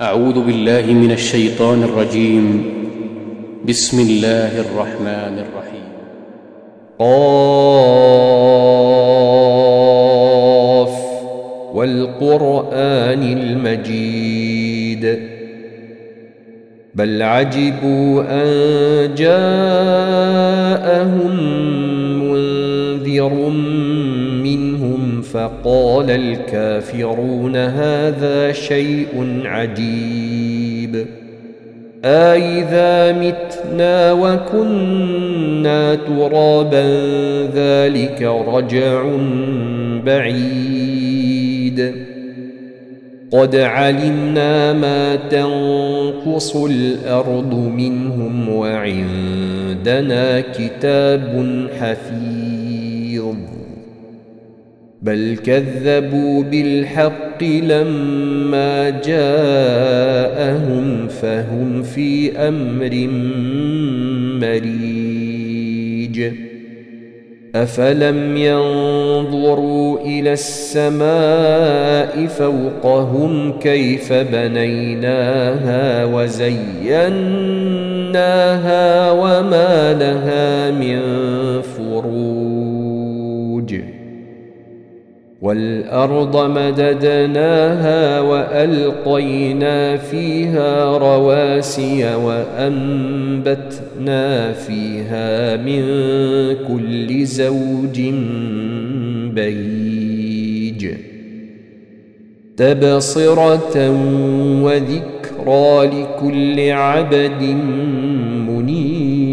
أعوذ بالله من الشيطان الرجيم. بسم الله الرحمن الرحيم. قاف. والقرآن المجيد. بل عجبوا أن جاءهم منذر فقال الكافرون هذا شيء عجيب. أإذا متنا وكنا ترابا ذلك رجع بعيد. قد علمنا ما تنقص الأرض منهم وعندنا كتاب حفيظ. بل كذبوا بالحق لما جاءهم فهم في أمر مريج. أفلم ينظروا إلى السماء فوقهم كيف بنيناها وزيناها وما لها من فروج والأرض مددناها وألقينا فيها رواسي وأنبتنا فيها من كل زوج بيج تبصرة وذكرى لكل عبد منيب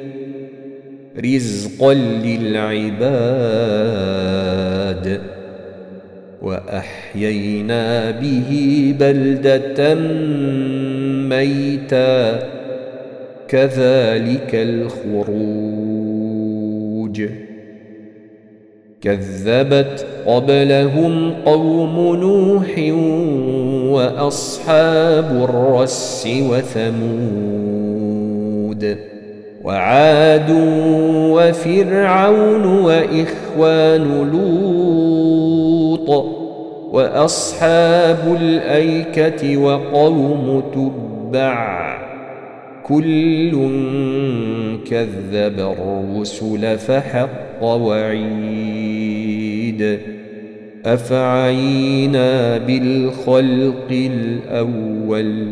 رزقا للعباد واحيينا به بلده ميتا كذلك الخروج كذبت قبلهم قوم نوح واصحاب الرس وثمود وعاد وفرعون وإخوان لوط وأصحاب الأيكة وقوم تبع كل كذب الرسل فحق وعيد أفعينا بالخلق الأول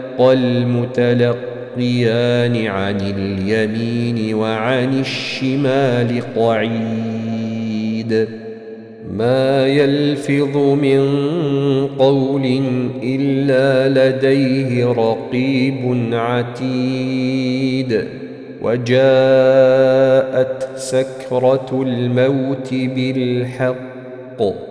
المتلقيان عن اليمين وعن الشمال قعيد. ما يلفظ من قول إلا لديه رقيب عتيد. وجاءت سكرة الموت بالحق.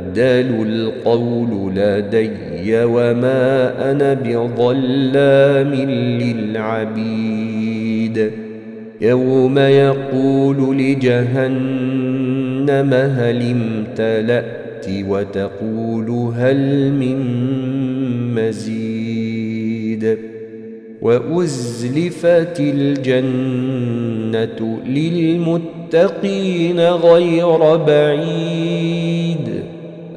القول لدي وما أنا بظلام للعبيد. يوم يقول لجهنم هل امتلأت وتقول هل من مزيد. وأزلفت الجنة للمتقين غير بعيد.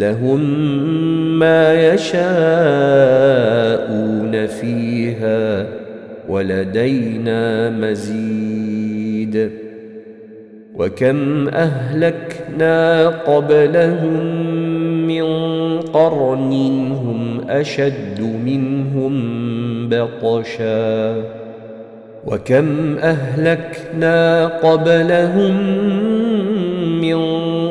لهم ما يشاءون فيها ولدينا مزيد. وكم أهلكنا قبلهم من قرن هم أشد منهم بطشا. وكم أهلكنا قبلهم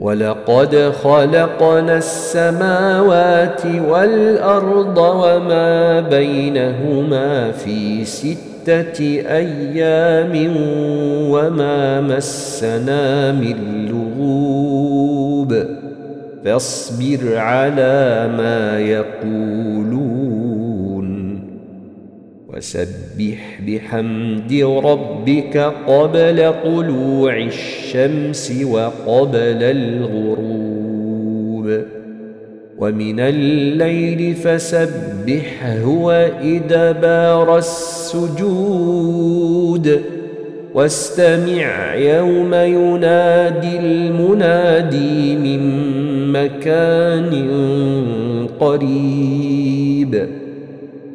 ولقد خلقنا السماوات والأرض وما بينهما في ستة أيام وما مسنا من لغوب فاصبر على ما يقولون وسبح بحمد ربك قبل طلوع الشمس وقبل الغروب. ومن الليل فسبحه وإدبار السجود. واستمع يوم ينادي المنادي من مكان قريب.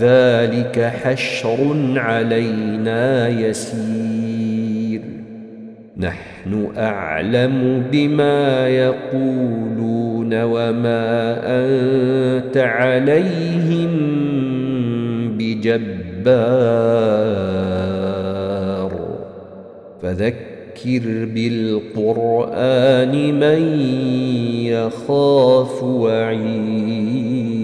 ذلك حشر علينا يسير. نحن أعلم بما يقولون وما أنت عليهم بجبار. فذكر بالقرآن من يخاف وعيد.